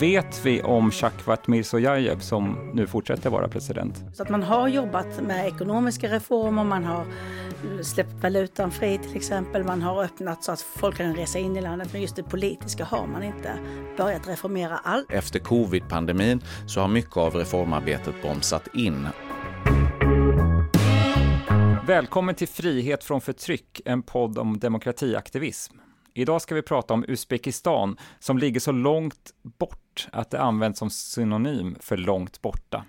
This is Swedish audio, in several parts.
Vet vi om Shakvat Mirzojajev som nu fortsätter vara president? Så att man har jobbat med ekonomiska reformer, man har släppt valutan fri till exempel, man har öppnat så att folk kan resa in i landet, men just det politiska har man inte börjat reformera allt. Efter covid-pandemin så har mycket av reformarbetet bromsat in. Välkommen till Frihet från förtryck, en podd om demokratiaktivism. Idag ska vi prata om Uzbekistan som ligger så långt bort att det används som synonym för långt borta.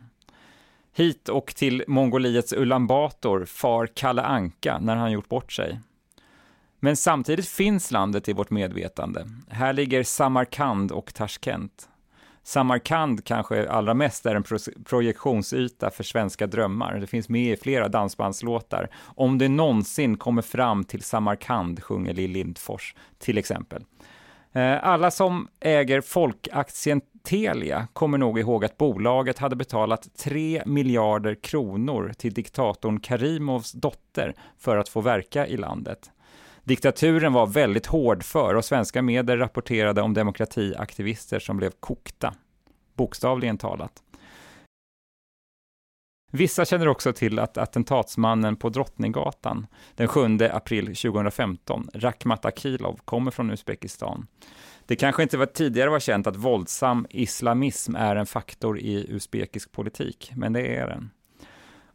Hit och till Mongoliets Ulan Bator far Kalle Anka när han gjort bort sig. Men samtidigt finns landet i vårt medvetande. Här ligger Samarkand och Tashkent. Samarkand kanske allra mest är en pro projektionsyta för svenska drömmar. Det finns med i flera dansbandslåtar. Om det någonsin kommer fram till Samarkand, sjunger Lill Lindfors, till exempel. Eh, alla som äger folkaktien Telia kommer nog ihåg att bolaget hade betalat 3 miljarder kronor till diktatorn Karimovs dotter för att få verka i landet. Diktaturen var väldigt hård för och svenska medier rapporterade om demokratiaktivister som blev kokta, bokstavligen talat. Vissa känner också till att attentatsmannen på Drottninggatan den 7 april 2015, Rakhmat Akilov, kommer från Uzbekistan. Det kanske inte var tidigare var känt att våldsam islamism är en faktor i uzbekisk politik, men det är den.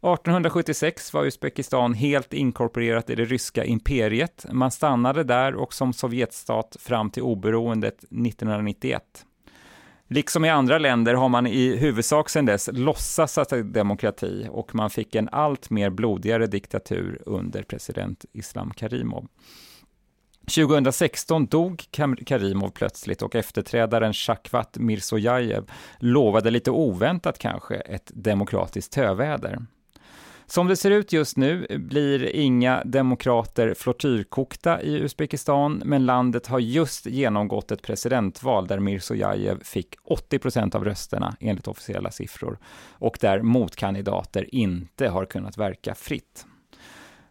1876 var Uzbekistan helt inkorporerat i det ryska imperiet. Man stannade där och som Sovjetstat fram till oberoendet 1991. Liksom i andra länder har man i huvudsak sedan dess låtsats att det är demokrati och man fick en allt mer blodigare diktatur under president Islam Karimov. 2016 dog Karimov plötsligt och efterträdaren Shakvat Mirzojajev lovade lite oväntat kanske ett demokratiskt töväder. Som det ser ut just nu blir inga demokrater flortyrkokta i Uzbekistan, men landet har just genomgått ett presidentval där Mirzojajev fick 80 procent av rösterna enligt officiella siffror och där motkandidater inte har kunnat verka fritt.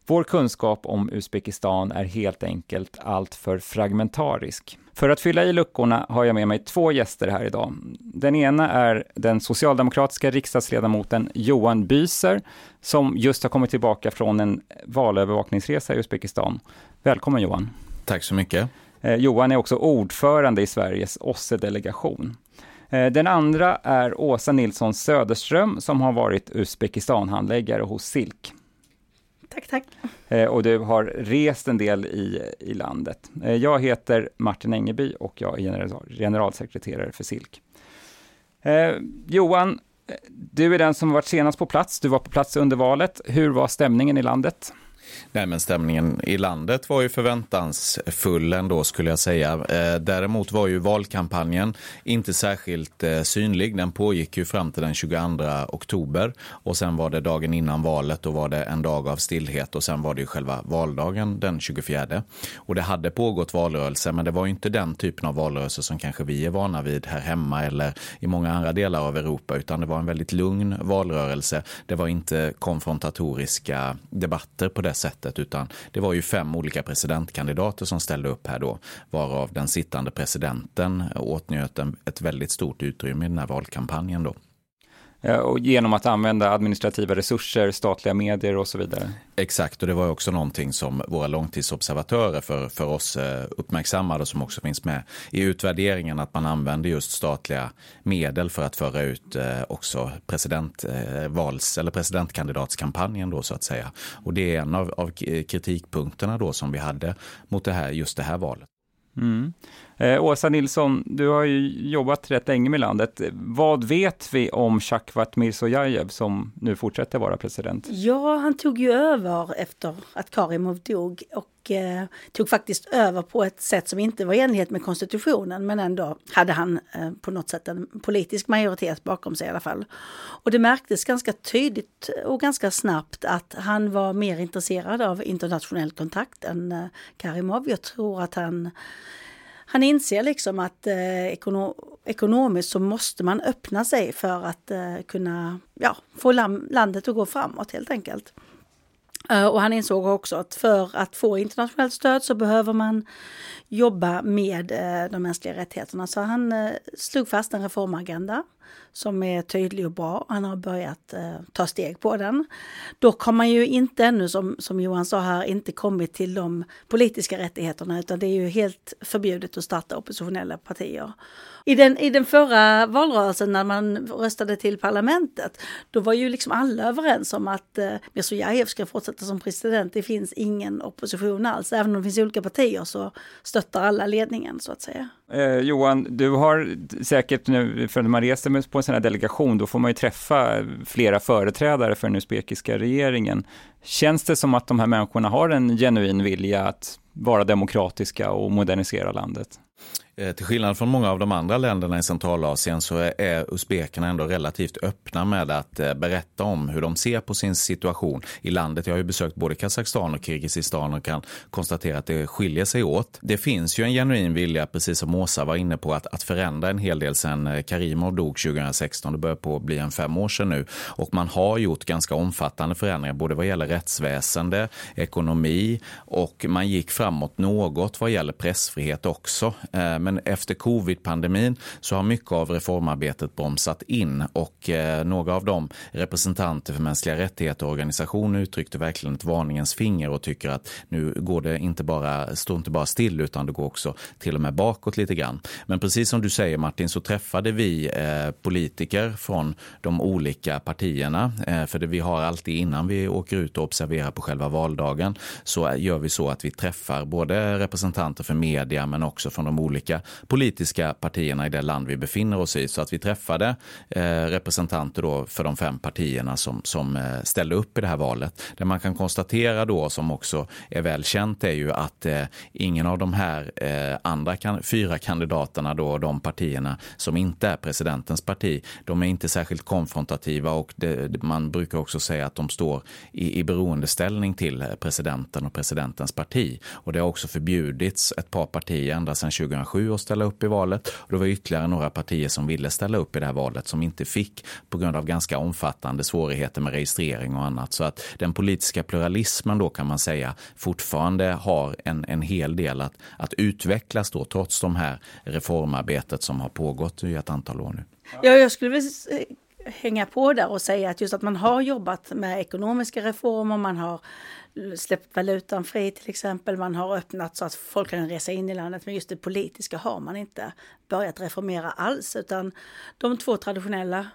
Vår kunskap om Uzbekistan är helt enkelt alltför fragmentarisk. För att fylla i luckorna har jag med mig två gäster här idag. Den ena är den socialdemokratiska riksdagsledamoten Johan Byser, som just har kommit tillbaka från en valövervakningsresa i Uzbekistan. Välkommen Johan. Tack så mycket. Eh, Johan är också ordförande i Sveriges OSSE-delegation. Eh, den andra är Åsa Nilsson Söderström som har varit Uzbekistan-handläggare hos SILK. Tack, tack. Eh, och du har rest en del i, i landet. Eh, jag heter Martin Engeby och jag är general, generalsekreterare för SILK. Eh, Johan, eh, du är den som varit senast på plats. Du var på plats under valet. Hur var stämningen i landet? Nej, men stämningen i landet var ju förväntansfull ändå skulle jag säga. Eh, däremot var ju valkampanjen inte särskilt eh, synlig. Den pågick ju fram till den 22 oktober och sen var det dagen innan valet. Då var det en dag av stillhet och sen var det ju själva valdagen den 24. Och det hade pågått valrörelse, men det var ju inte den typen av valrörelse som kanske vi är vana vid här hemma eller i många andra delar av Europa, utan det var en väldigt lugn valrörelse. Det var inte konfrontatoriska debatter på det sättet, utan det var ju fem olika presidentkandidater som ställde upp här då, varav den sittande presidenten åtnjöt ett väldigt stort utrymme i den här valkampanjen då. Och genom att använda administrativa resurser, statliga medier och så vidare. Exakt, och det var också någonting som våra långtidsobservatörer för, för oss eh, uppmärksammade som också finns med i utvärderingen att man använder just statliga medel för att föra ut eh, också presidentvals eller presidentkandidatskampanjen då så att säga. Och det är en av, av kritikpunkterna då som vi hade mot det här, just det här valet. Mm. Eh, Åsa Nilsson, du har ju jobbat rätt länge med landet. Vad vet vi om Shakvat Mirzojajev som nu fortsätter vara president? Ja, han tog ju över efter att Karimov dog och eh, tog faktiskt över på ett sätt som inte var i enlighet med konstitutionen men ändå hade han eh, på något sätt en politisk majoritet bakom sig i alla fall. Och det märktes ganska tydligt och ganska snabbt att han var mer intresserad av internationell kontakt än eh, Karimov. Jag tror att han han inser liksom att eh, ekono ekonomiskt så måste man öppna sig för att eh, kunna ja, få landet att gå framåt helt enkelt. Eh, och han insåg också att för att få internationellt stöd så behöver man jobba med eh, de mänskliga rättigheterna. Så han eh, slog fast en reformagenda som är tydlig och bra. Han har börjat eh, ta steg på den. Dock har man ju inte ännu, som, som Johan sa här, inte kommit till de politiska rättigheterna utan det är ju helt förbjudet att starta oppositionella partier. I den, I den förra valrörelsen när man röstade till parlamentet, då var ju liksom alla överens om att eh, Mirzojajev ska fortsätta som president. Det finns ingen opposition alls. Även om det finns olika partier så stöttar alla ledningen så att säga. Eh, Johan, du har säkert nu, för när man reser på en sån här delegation, då får man ju träffa flera företrädare för den usbekiska regeringen. Känns det som att de här människorna har en genuin vilja att vara demokratiska och modernisera landet? Eh, till skillnad från många av de andra länderna i Centralasien så är uzbekerna ändå relativt öppna med att eh, berätta om hur de ser på sin situation i landet. Jag har ju besökt både Kazakstan och Kirgizistan och kan konstatera att det skiljer sig åt. Det finns ju en genuin vilja, precis som Åsa var inne på, att, att förändra en hel del sedan eh, Karimov dog 2016. Det börjar på att bli en fem år sedan nu och man har gjort ganska omfattande förändringar både vad gäller rättsväsende, ekonomi och man gick framåt något vad gäller pressfrihet också Eh, men efter covid-pandemin så har mycket av reformarbetet bromsat in och eh, några av de representanter för mänskliga rättigheter och organisationer uttryckte verkligen ett varningens finger och tycker att nu går det inte bara, står inte bara still utan det går också till och med bakåt lite grann. Men precis som du säger Martin så träffade vi eh, politiker från de olika partierna, för det vi har alltid innan vi åker ut och observerar på själva valdagen så gör vi så att vi träffar både representanter för media men också från de olika olika politiska partierna i det land vi befinner oss i. Så att vi träffade eh, representanter då för de fem partierna som, som eh, ställde upp i det här valet. Det man kan konstatera då, som också är väl känt, är ju att eh, ingen av de här eh, andra kan, fyra kandidaterna, då, de partierna som inte är presidentens parti, de är inte särskilt konfrontativa och det, man brukar också säga att de står i, i beroendeställning till eh, presidenten och presidentens parti. Och det har också förbjudits ett par partier ända sedan 2007 att ställa upp i valet. Och det var ytterligare några partier som ville ställa upp i det här valet som inte fick på grund av ganska omfattande svårigheter med registrering och annat. Så att den politiska pluralismen då kan man säga fortfarande har en, en hel del att, att utvecklas då trots de här reformarbetet som har pågått i ett antal år nu. Ja, jag skulle vilja eh, hänga på där och säga att just att man har jobbat med ekonomiska reformer, man har släppt valutan fri till exempel, man har öppnat så att folk kan resa in i landet, men just det politiska har man inte börjat reformera alls, utan de två traditionella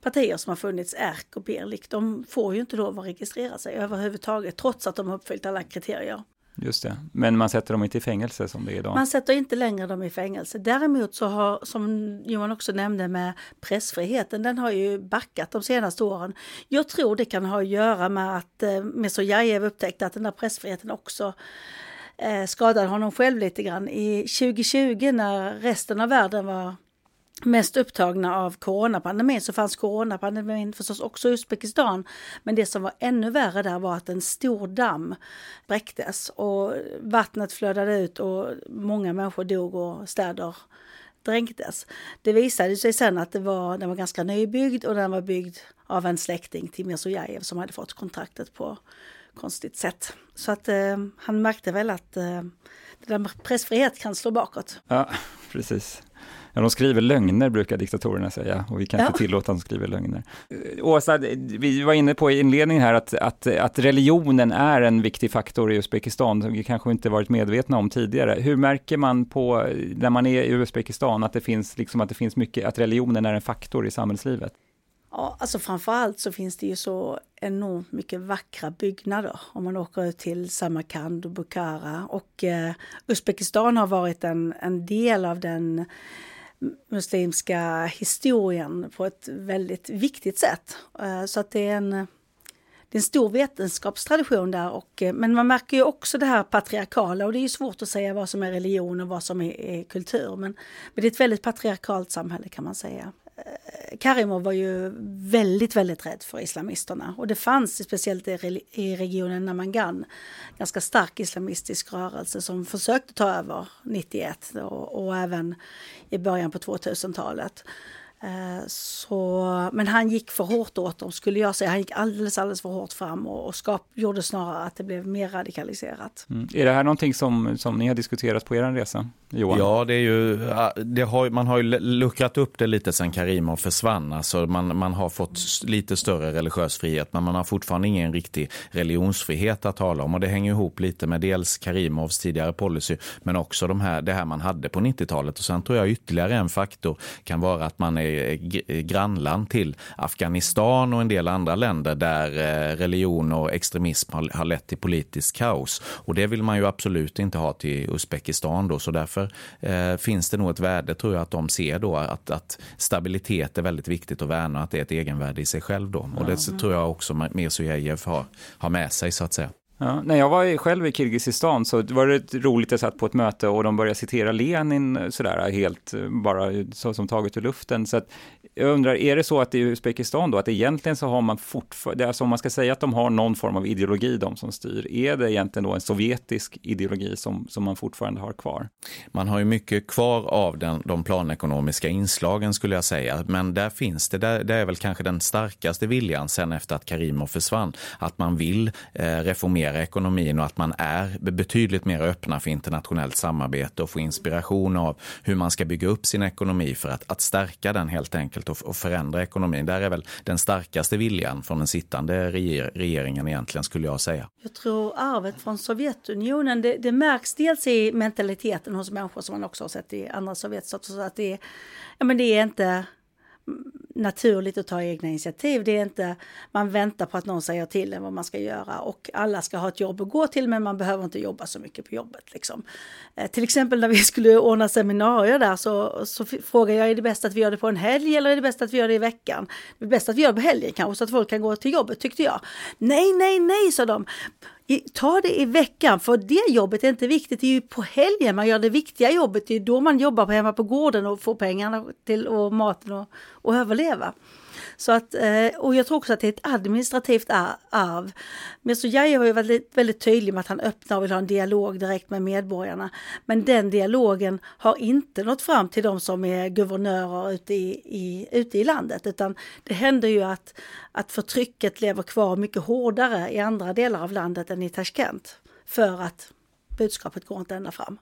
partier som har funnits, ERK och Birlik, de får ju inte lov att registrera sig överhuvudtaget, trots att de har uppfyllt alla kriterier. Just det, men man sätter dem inte i fängelse som det är idag? Man sätter inte längre dem i fängelse. Däremot så har, som Johan också nämnde med pressfriheten, den har ju backat de senaste åren. Jag tror det kan ha att göra med att eh, Mesojajev upptäckte att den där pressfriheten också eh, skadade honom själv lite grann. I 2020 när resten av världen var mest upptagna av coronapandemin så fanns coronapandemin förstås också i Uzbekistan. Men det som var ännu värre där var att en stor damm bräcktes och vattnet flödade ut och många människor dog och städer dränktes. Det visade sig sen att det var, den var ganska nybyggd och den var byggd av en släkting till Mirzojajev som hade fått kontraktet på konstigt sätt. Så att eh, han märkte väl att eh, pressfrihet kan slå bakåt. Ja, precis. Ja, de skriver lögner brukar diktatorerna säga och vi kan ja. inte tillåta att de skriver lögner. Åsa, vi var inne på i inledningen här att, att, att religionen är en viktig faktor i Uzbekistan, som vi kanske inte varit medvetna om tidigare. Hur märker man på, när man är i Uzbekistan, att det finns, liksom, att det finns mycket, att religionen är en faktor i samhällslivet? Ja, alltså framförallt så finns det ju så enormt mycket vackra byggnader om man åker ut till Samarkand och Bukhara. Och eh, Uzbekistan har varit en, en del av den muslimska historien på ett väldigt viktigt sätt. Eh, så att det är en, det är en stor vetenskapstradition där. Och, eh, men man märker ju också det här patriarkala och det är ju svårt att säga vad som är religion och vad som är, är kultur. Men, men det är ett väldigt patriarkalt samhälle kan man säga. Karimov var ju väldigt, väldigt rädd för islamisterna och det fanns speciellt i regionen Namangan ganska stark islamistisk rörelse som försökte ta över 91 och, och även i början på 2000-talet. Eh, så, men han gick för hårt åt dem skulle jag säga. Han gick alldeles, alldeles för hårt fram och, och skap, gjorde snarare att det blev mer radikaliserat. Mm. Är det här någonting som, som ni har diskuterat på er resa? Johan? Ja, det är ju, det har, man har ju luckrat upp det lite sen Karimov försvann. Alltså man, man har fått lite större religiös frihet, men man har fortfarande ingen riktig religionsfrihet att tala om. Och det hänger ihop lite med dels Karimovs tidigare policy, men också de här, det här man hade på 90-talet. Och sen tror jag ytterligare en faktor kan vara att man är grannland till Afghanistan och en del andra länder där eh, religion och extremism har, har lett till politisk kaos. Och det vill man ju absolut inte ha till Uzbekistan då, så därför eh, finns det nog ett värde tror jag att de ser då att, att stabilitet är väldigt viktigt att värna, att det är ett egenvärde i sig själv då. Och det tror jag också Mirzojajev har, har med sig så att säga. Ja, när jag var själv i Kirgizistan så var det roligt, jag satt på ett möte och de började citera Lenin eh, sådär helt eh, bara så som taget ur luften. Så att jag undrar, är det så att i Uzbekistan då, att egentligen så har man fortfarande, alltså om man ska säga att de har någon form av ideologi, de som styr, är det egentligen då en sovjetisk ideologi som, som man fortfarande har kvar? Man har ju mycket kvar av den, de planekonomiska inslagen skulle jag säga, men där finns det, där, det är väl kanske den starkaste viljan sen efter att Karimov försvann, att man vill eh, reformera ekonomin och att man är betydligt mer öppna för internationellt samarbete och få inspiration av hur man ska bygga upp sin ekonomi för att, att stärka den helt enkelt och, och, förändra ekonomin. Där är väl den starkaste viljan från den sittande regeringen egentligen skulle jag säga. Jag tror arvet från Sovjetunionen, det, det märks dels i mentaliteten hos människor som man också har sett i andra Sovjetstater. att det, ja, men det är inte naturligt att ta egna initiativ. Det är inte, man väntar på att någon säger till en vad man ska göra och alla ska ha ett jobb att gå till men man behöver inte jobba så mycket på jobbet. Liksom. Eh, till exempel när vi skulle ordna seminarier där så, så frågade jag, är det bäst att vi gör det på en helg eller är det bäst att vi gör det i veckan? Det är bäst att vi gör det på helgen kanske så att folk kan gå till jobbet tyckte jag. Nej, nej, nej, sa de ta det i veckan, för det jobbet är inte viktigt. Det är ju på helgen man gör det viktiga jobbet. Det är då man jobbar hemma på gården och får pengarna till och maten och, och överleva. Så att, eh, och jag tror också att det är ett administrativt arv. Mirzojajev har ju varit väldigt tydlig med att han öppnar och vill ha en dialog direkt med medborgarna. Men den dialogen har inte nått fram till de som är guvernörer ute i, i, ute i landet, utan det händer ju att, att förtrycket lever kvar mycket hårdare i andra delar av landet än i Tashkent. För att budskapet går inte ända fram.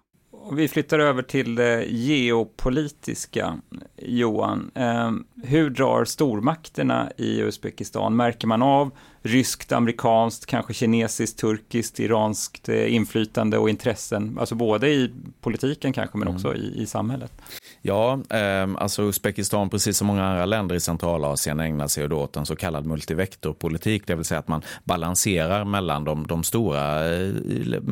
Vi flyttar över till det geopolitiska, Johan. Ehm, hur drar stormakterna i Uzbekistan? Märker man av ryskt, amerikanskt, kanske kinesiskt, turkiskt, iranskt eh, inflytande och intressen, alltså både i politiken kanske men mm. också i, i samhället? Ja, eh, alltså Uzbekistan, precis som många andra länder i Centralasien, ägnar sig åt en så kallad multivektorpolitik, det vill säga att man balanserar mellan de, de stora eh,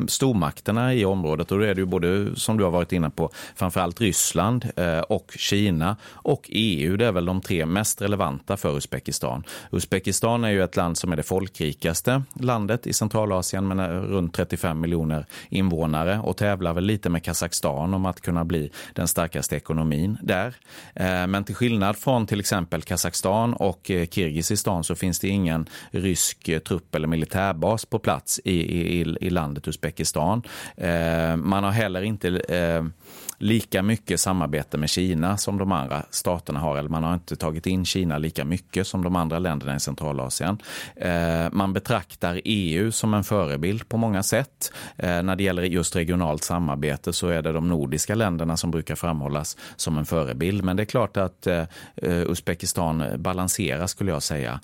stormakterna i området. Och då är det ju både, som du har varit inne på, framförallt Ryssland eh, och Kina och EU. Det är väl de tre mest relevanta för Uzbekistan. Uzbekistan är ju ett land som är det folkrikaste landet i Centralasien med runt 35 miljoner invånare och tävlar väl lite med Kazakstan om att kunna bli den starkaste ekonomin där. Eh, men till skillnad från till exempel Kazakstan och eh, Kirgizistan så finns det ingen rysk eh, trupp eller militärbas på plats i, i, i landet Uzbekistan. Man har heller inte lika mycket samarbete med Kina som de andra staterna har. Eller man har inte tagit in Kina lika mycket som de andra länderna i Centralasien. Eh, man betraktar EU som en förebild på många sätt. Eh, när det gäller just regionalt samarbete så är det de nordiska länderna som brukar framhållas som en förebild. Men det är klart att eh, Uzbekistan balanserar skulle jag säga.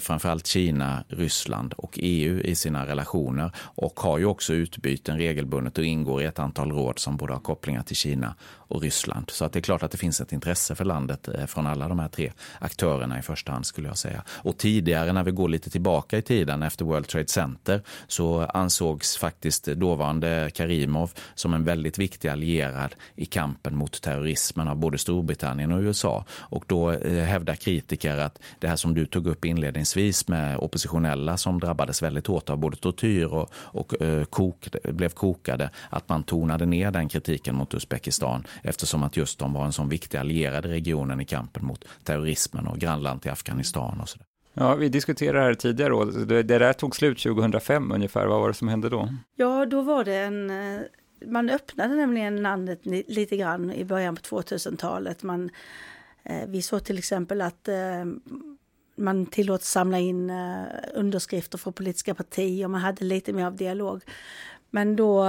Framförallt Kina, Ryssland och EU i sina relationer och har ju också utbyten regelbundet och ingår i ett antal råd som både har kopplingar till Kina Kina och Ryssland. Så att det är klart att det finns ett intresse för landet eh, från alla de här tre aktörerna i första hand skulle jag säga. Och tidigare när vi går lite tillbaka i tiden efter World Trade Center så ansågs faktiskt dåvarande Karimov som en väldigt viktig allierad i kampen mot terrorismen av både Storbritannien och USA. Och då eh, hävdar kritiker att det här som du tog upp inledningsvis med oppositionella som drabbades väldigt hårt av både tortyr och, och eh, kok, blev kokade, att man tonade ner den kritiken mot Uzbekistan eftersom att just de var en sån viktig allierad i regionen i kampen mot terrorismen och grannland till Afghanistan och så. Ja, vi diskuterade här tidigare då. Det där tog slut 2005 ungefär. Vad var det som hände då? Ja, då var det en... Eh, man öppnade nämligen landet lite grann i början på 2000-talet. Man Eh, vi såg till exempel att eh, man tillåts samla in underskrifter för politiska partier, man hade lite mer av dialog. Men då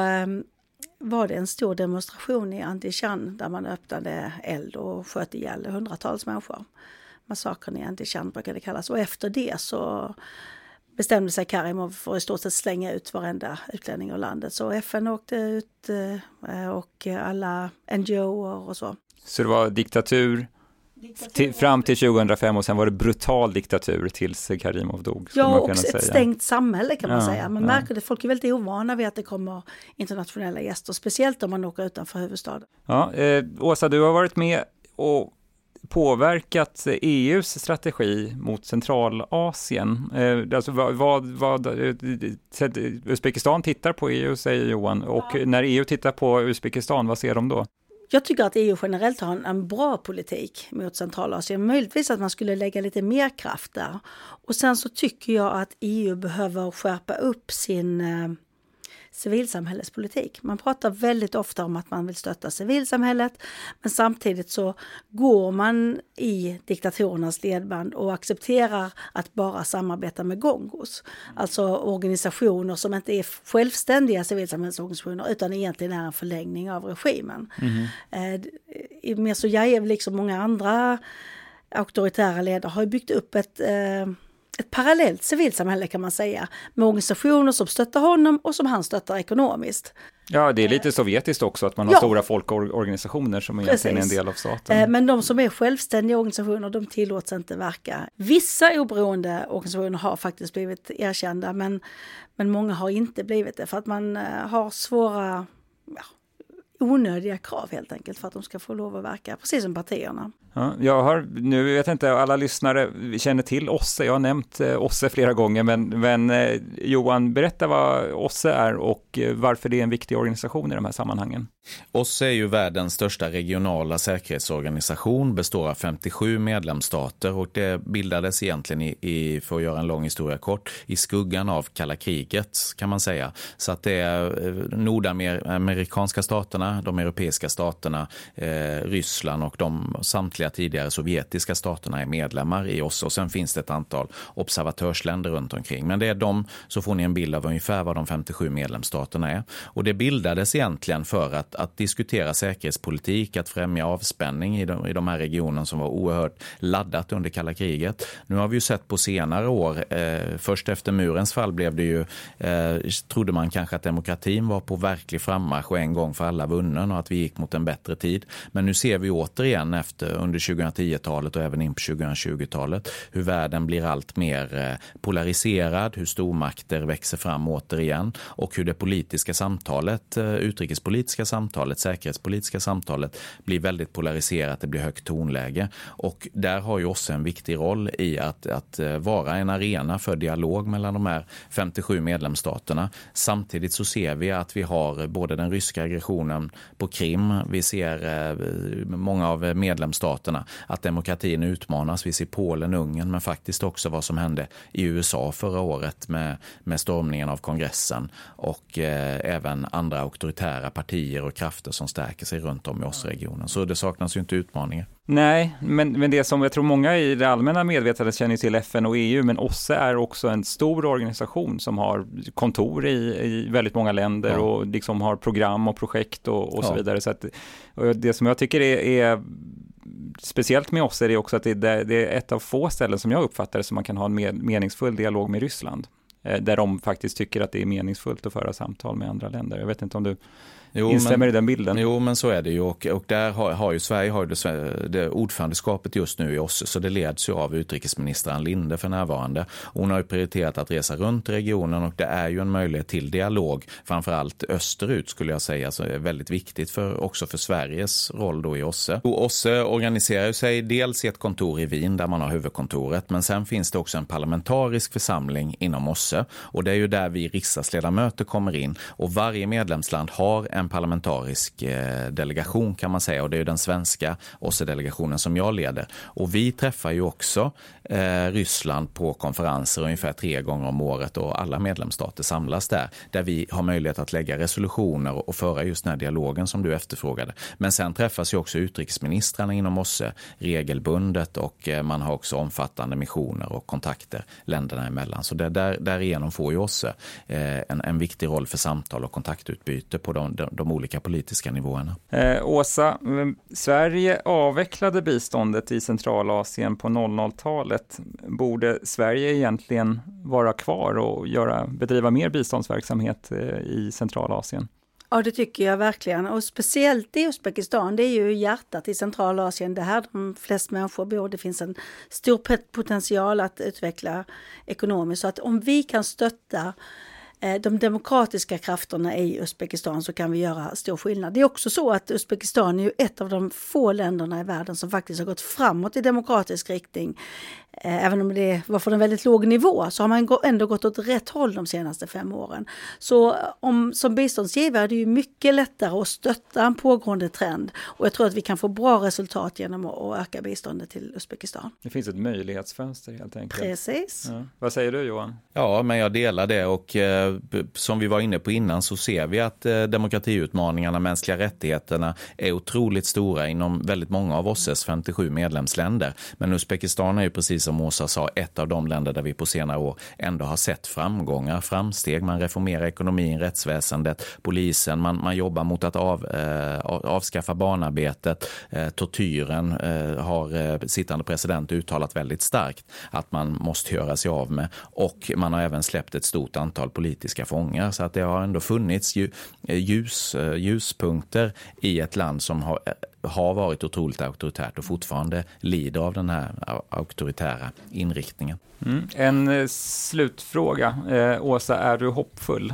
var det en stor demonstration i Antichan där man öppnade eld och sköt ihjäl hundratals människor. Massakern i Antichan brukar det kallas. Och efter det så bestämde sig Karimov för att i stort sett slänga ut varenda utlänning ur landet. Så FN åkte ut eh, och alla NGOer och så. Så det var diktatur, till, fram till 2005 och sen var det brutal diktatur tills Karimov dog. Ja, och ett säga. stängt samhälle kan man ja, säga. Man ja. märker det, folk är väldigt ovana vid att det kommer internationella gäster, speciellt om man åker utanför huvudstaden. Ja, eh, Åsa, du har varit med och påverkat EUs strategi mot Centralasien? Eh, alltså vad, vad, vad eh, Uzbekistan tittar på EU, säger Johan, och ja. när EU tittar på Uzbekistan, vad ser de då? Jag tycker att EU generellt har en, en, bra politik mot Centralasien. Möjligtvis att man skulle lägga lite mer kraft där. Och sen så tycker jag att EU behöver skärpa upp sin eh, civilsamhällespolitik. Man pratar väldigt ofta om att man vill stötta civilsamhället men samtidigt så går man i diktatorernas ledband och accepterar att bara samarbeta med gongos. Alltså organisationer som inte är självständiga civilsamhällesorganisationer utan egentligen är en förlängning av regimen. Mm. Eh, Mirzojajev, liksom många andra auktoritära ledare, har byggt upp ett eh, ett parallellt civilsamhälle kan man säga, med organisationer som stöttar honom och som han stöttar ekonomiskt. Ja, det är lite sovjetiskt också att man har ja. stora folkorganisationer som egentligen är en del av staten. Eh, men de som är självständiga organisationer, de tillåts inte verka. Vissa oberoende organisationer har faktiskt blivit erkända, men, men många har inte blivit det för att man eh, har svåra ja, onödiga krav helt enkelt för att de ska få lov att verka, precis som partierna. Ja, jag har, nu vet jag inte, alla lyssnare känner till OSSE, jag har nämnt eh, OSSE flera gånger, men, men eh, Johan, berätta vad OSSE är och eh, varför det är en viktig organisation i de här sammanhangen. OSSE är ju världens största regionala säkerhetsorganisation, består av 57 medlemsstater och det bildades egentligen i, i, för att göra en lång historia kort, i skuggan av kalla kriget kan man säga. Så att det är eh, nordamerikanska staterna, de europeiska staterna, eh, Ryssland och de samtliga tidigare sovjetiska staterna är medlemmar i OSSE och sen finns det ett antal observatörsländer runt omkring. Men det är de, så får ni en bild av ungefär vad de 57 medlemsstaterna är. Och det bildades egentligen för att, att diskutera säkerhetspolitik, att främja avspänning i de, i de här regionerna som var oerhört laddat under kalla kriget. Nu har vi ju sett på senare år, eh, först efter murens fall blev det ju, eh, trodde man kanske att demokratin var på verklig frammarsch och en gång för alla vunnen och att vi gick mot en bättre tid. Men nu ser vi återigen efter under 2010-talet och även in på 2020-talet. Hur världen blir allt mer eh, polariserad, hur stormakter växer fram återigen och hur det politiska samtalet, eh, utrikespolitiska samtalet, säkerhetspolitiska samtalet blir väldigt polariserat, det blir högt tonläge. Och där har ju OSSE en viktig roll i att, att eh, vara en arena för dialog mellan de här 57 medlemsstaterna. Samtidigt så ser vi att vi har både den ryska aggressionen på Krim, vi ser eh, många av medlemsstaterna att demokratin utmanas. Vi ser Polen, Ungern men faktiskt också vad som hände i USA förra året med, med stormningen av kongressen och eh, även andra auktoritära partier och krafter som stärker sig runt om i oss-regionen. Så det saknas ju inte utmaningar. Nej, men, men det som jag tror många i det allmänna medvetandet känner till FN och EU, men OSSE är också en stor organisation som har kontor i, i väldigt många länder ja. och liksom har program och projekt och, och ja. så vidare. Så att, det som jag tycker är, är speciellt med oss är det också att det, det, är ett av få ställen som jag uppfattar det som man kan ha en mer, meningsfull dialog med Ryssland. Eh, där de faktiskt tycker att det är meningsfullt att föra samtal med andra länder. Jag vet inte om du Jo, Instämmer men, i den bilden? Jo, men så är det ju. Och, och där har, har ju Sverige har det, det ordförandeskapet just nu i OSSE, så det leds ju av utrikesminister Ann Linde för närvarande. Hon har ju prioriterat att resa runt i regionen och det är ju en möjlighet till dialog, framförallt österut skulle jag säga, så är väldigt viktigt för, också för Sveriges roll då i OSSE. Och OSSE organiserar sig dels i ett kontor i Wien där man har huvudkontoret, men sen finns det också en parlamentarisk församling inom OSSE och det är ju där vi riksdagsledamöter kommer in och varje medlemsland har en en parlamentarisk eh, delegation kan man säga och det är den svenska OSSE-delegationen som jag leder. Och vi träffar ju också eh, Ryssland på konferenser ungefär tre gånger om året och alla medlemsstater samlas där, där vi har möjlighet att lägga resolutioner och föra just den här dialogen som du efterfrågade. Men sen träffas ju också utrikesministrarna inom OSSE regelbundet och eh, man har också omfattande missioner och kontakter länderna emellan. Så där, därigenom får ju OSSE en, en viktig roll för samtal och kontaktutbyte på de, de, de olika politiska nivåerna. Eh, Åsa, Sverige avvecklade biståndet i Centralasien på 00-talet. Borde Sverige egentligen vara kvar och göra, bedriva mer biståndsverksamhet eh, i Centralasien? Ja, det tycker jag verkligen. Och speciellt i Uzbekistan, det är ju hjärtat i Centralasien. Det är här de flesta människor bor. Det finns en stor potential att utveckla ekonomiskt. Så att om vi kan stötta Eh, Eh, de demokratiska krafterna i Uzbekistan så kan vi göra stor skillnad. Det är också så att Uzbekistan är ett av de få länderna i världen som faktiskt har gått framåt i demokratisk riktning. Eh, även om det var från en väldigt låg nivå så har man ändå gått åt rätt håll de senaste fem åren. Så om, som biståndsgivare är det ju mycket lättare att stötta en pågående trend och jag tror att vi kan få bra resultat genom att öka biståndet till Uzbekistan. Det finns ett möjlighetsfönster helt enkelt. Precis. Ja. Vad säger du Johan? Ja, men jag delar det och eh, som vi var inne på innan så ser vi att eh, demokratiutmaningarna, mänskliga rättigheterna är otroligt stora inom väldigt många av OSSEs 57 medlemsländer. Men Uzbekistan är ju precis som Åsa sa ett av de länder där vi på senare år ändå har sett framgångar, framsteg. Man reformerar ekonomin, rättsväsendet, polisen, man, man jobbar mot att av, eh, avskaffa barnarbetet, eh, tortyren eh, har eh, sittande president uttalat väldigt starkt att man måste göra sig av med och man har även släppt ett stort antal politiska fångar. Så att det har ändå funnits eh, ljus, eh, ljuspunkter i ett land som har, eh, har varit otroligt auktoritärt och fortfarande lider av den här auktoritära inriktningen. Mm. En slutfråga. Åsa, är du hoppfull?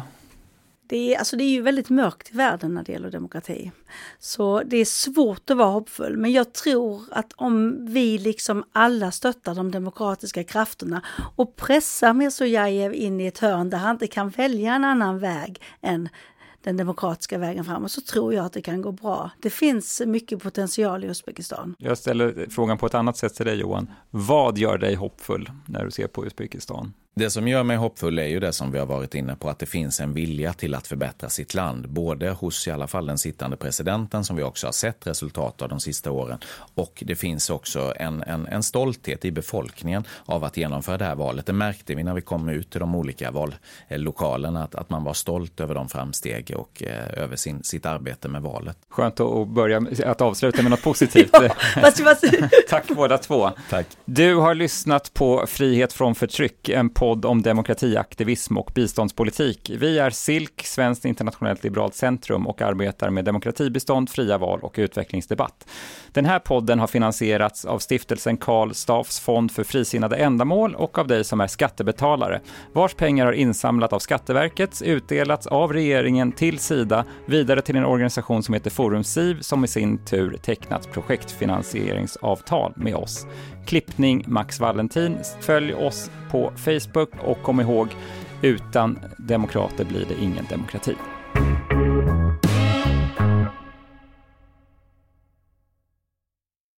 Det är, alltså det är ju väldigt mörkt i världen när det gäller demokrati. Så det är svårt att vara hoppfull. Men jag tror att om vi liksom alla stöttar de demokratiska krafterna och pressar Mirzojajev in i ett hörn där han inte kan välja en annan väg än den demokratiska vägen framåt så tror jag att det kan gå bra. Det finns mycket potential i Uzbekistan. Jag ställer frågan på ett annat sätt till dig Johan. Vad gör dig hoppfull när du ser på Uzbekistan? Det som gör mig hoppfull är ju det som vi har varit inne på, att det finns en vilja till att förbättra sitt land. Både hos i alla fall den sittande presidenten som vi också har sett resultat av de sista åren. Och det finns också en, en, en stolthet i befolkningen av att genomföra det här valet. Det märkte vi när vi kom ut till de olika vallokalerna, att, att man var stolt över de framsteg och eh, över sin, sitt arbete med valet. Skönt att börja, att avsluta med något positivt. Tack båda två. Tack. Du har lyssnat på Frihet från förtryck, en podd podd om demokratiaktivism och biståndspolitik. Vi är SILK, Svenskt internationellt liberalt centrum och arbetar med demokratibistånd, fria val och utvecklingsdebatt. Den här podden har finansierats av stiftelsen Karl Staffs fond för frisinnade ändamål och av dig som är skattebetalare, vars pengar har insamlat av Skatteverket, utdelats av regeringen till Sida, vidare till en organisation som heter Forum SIV som i sin tur tecknat projektfinansieringsavtal med oss. Klippning Max Valentin. Följ oss på Facebook och kom ihåg, utan demokrater blir det ingen demokrati.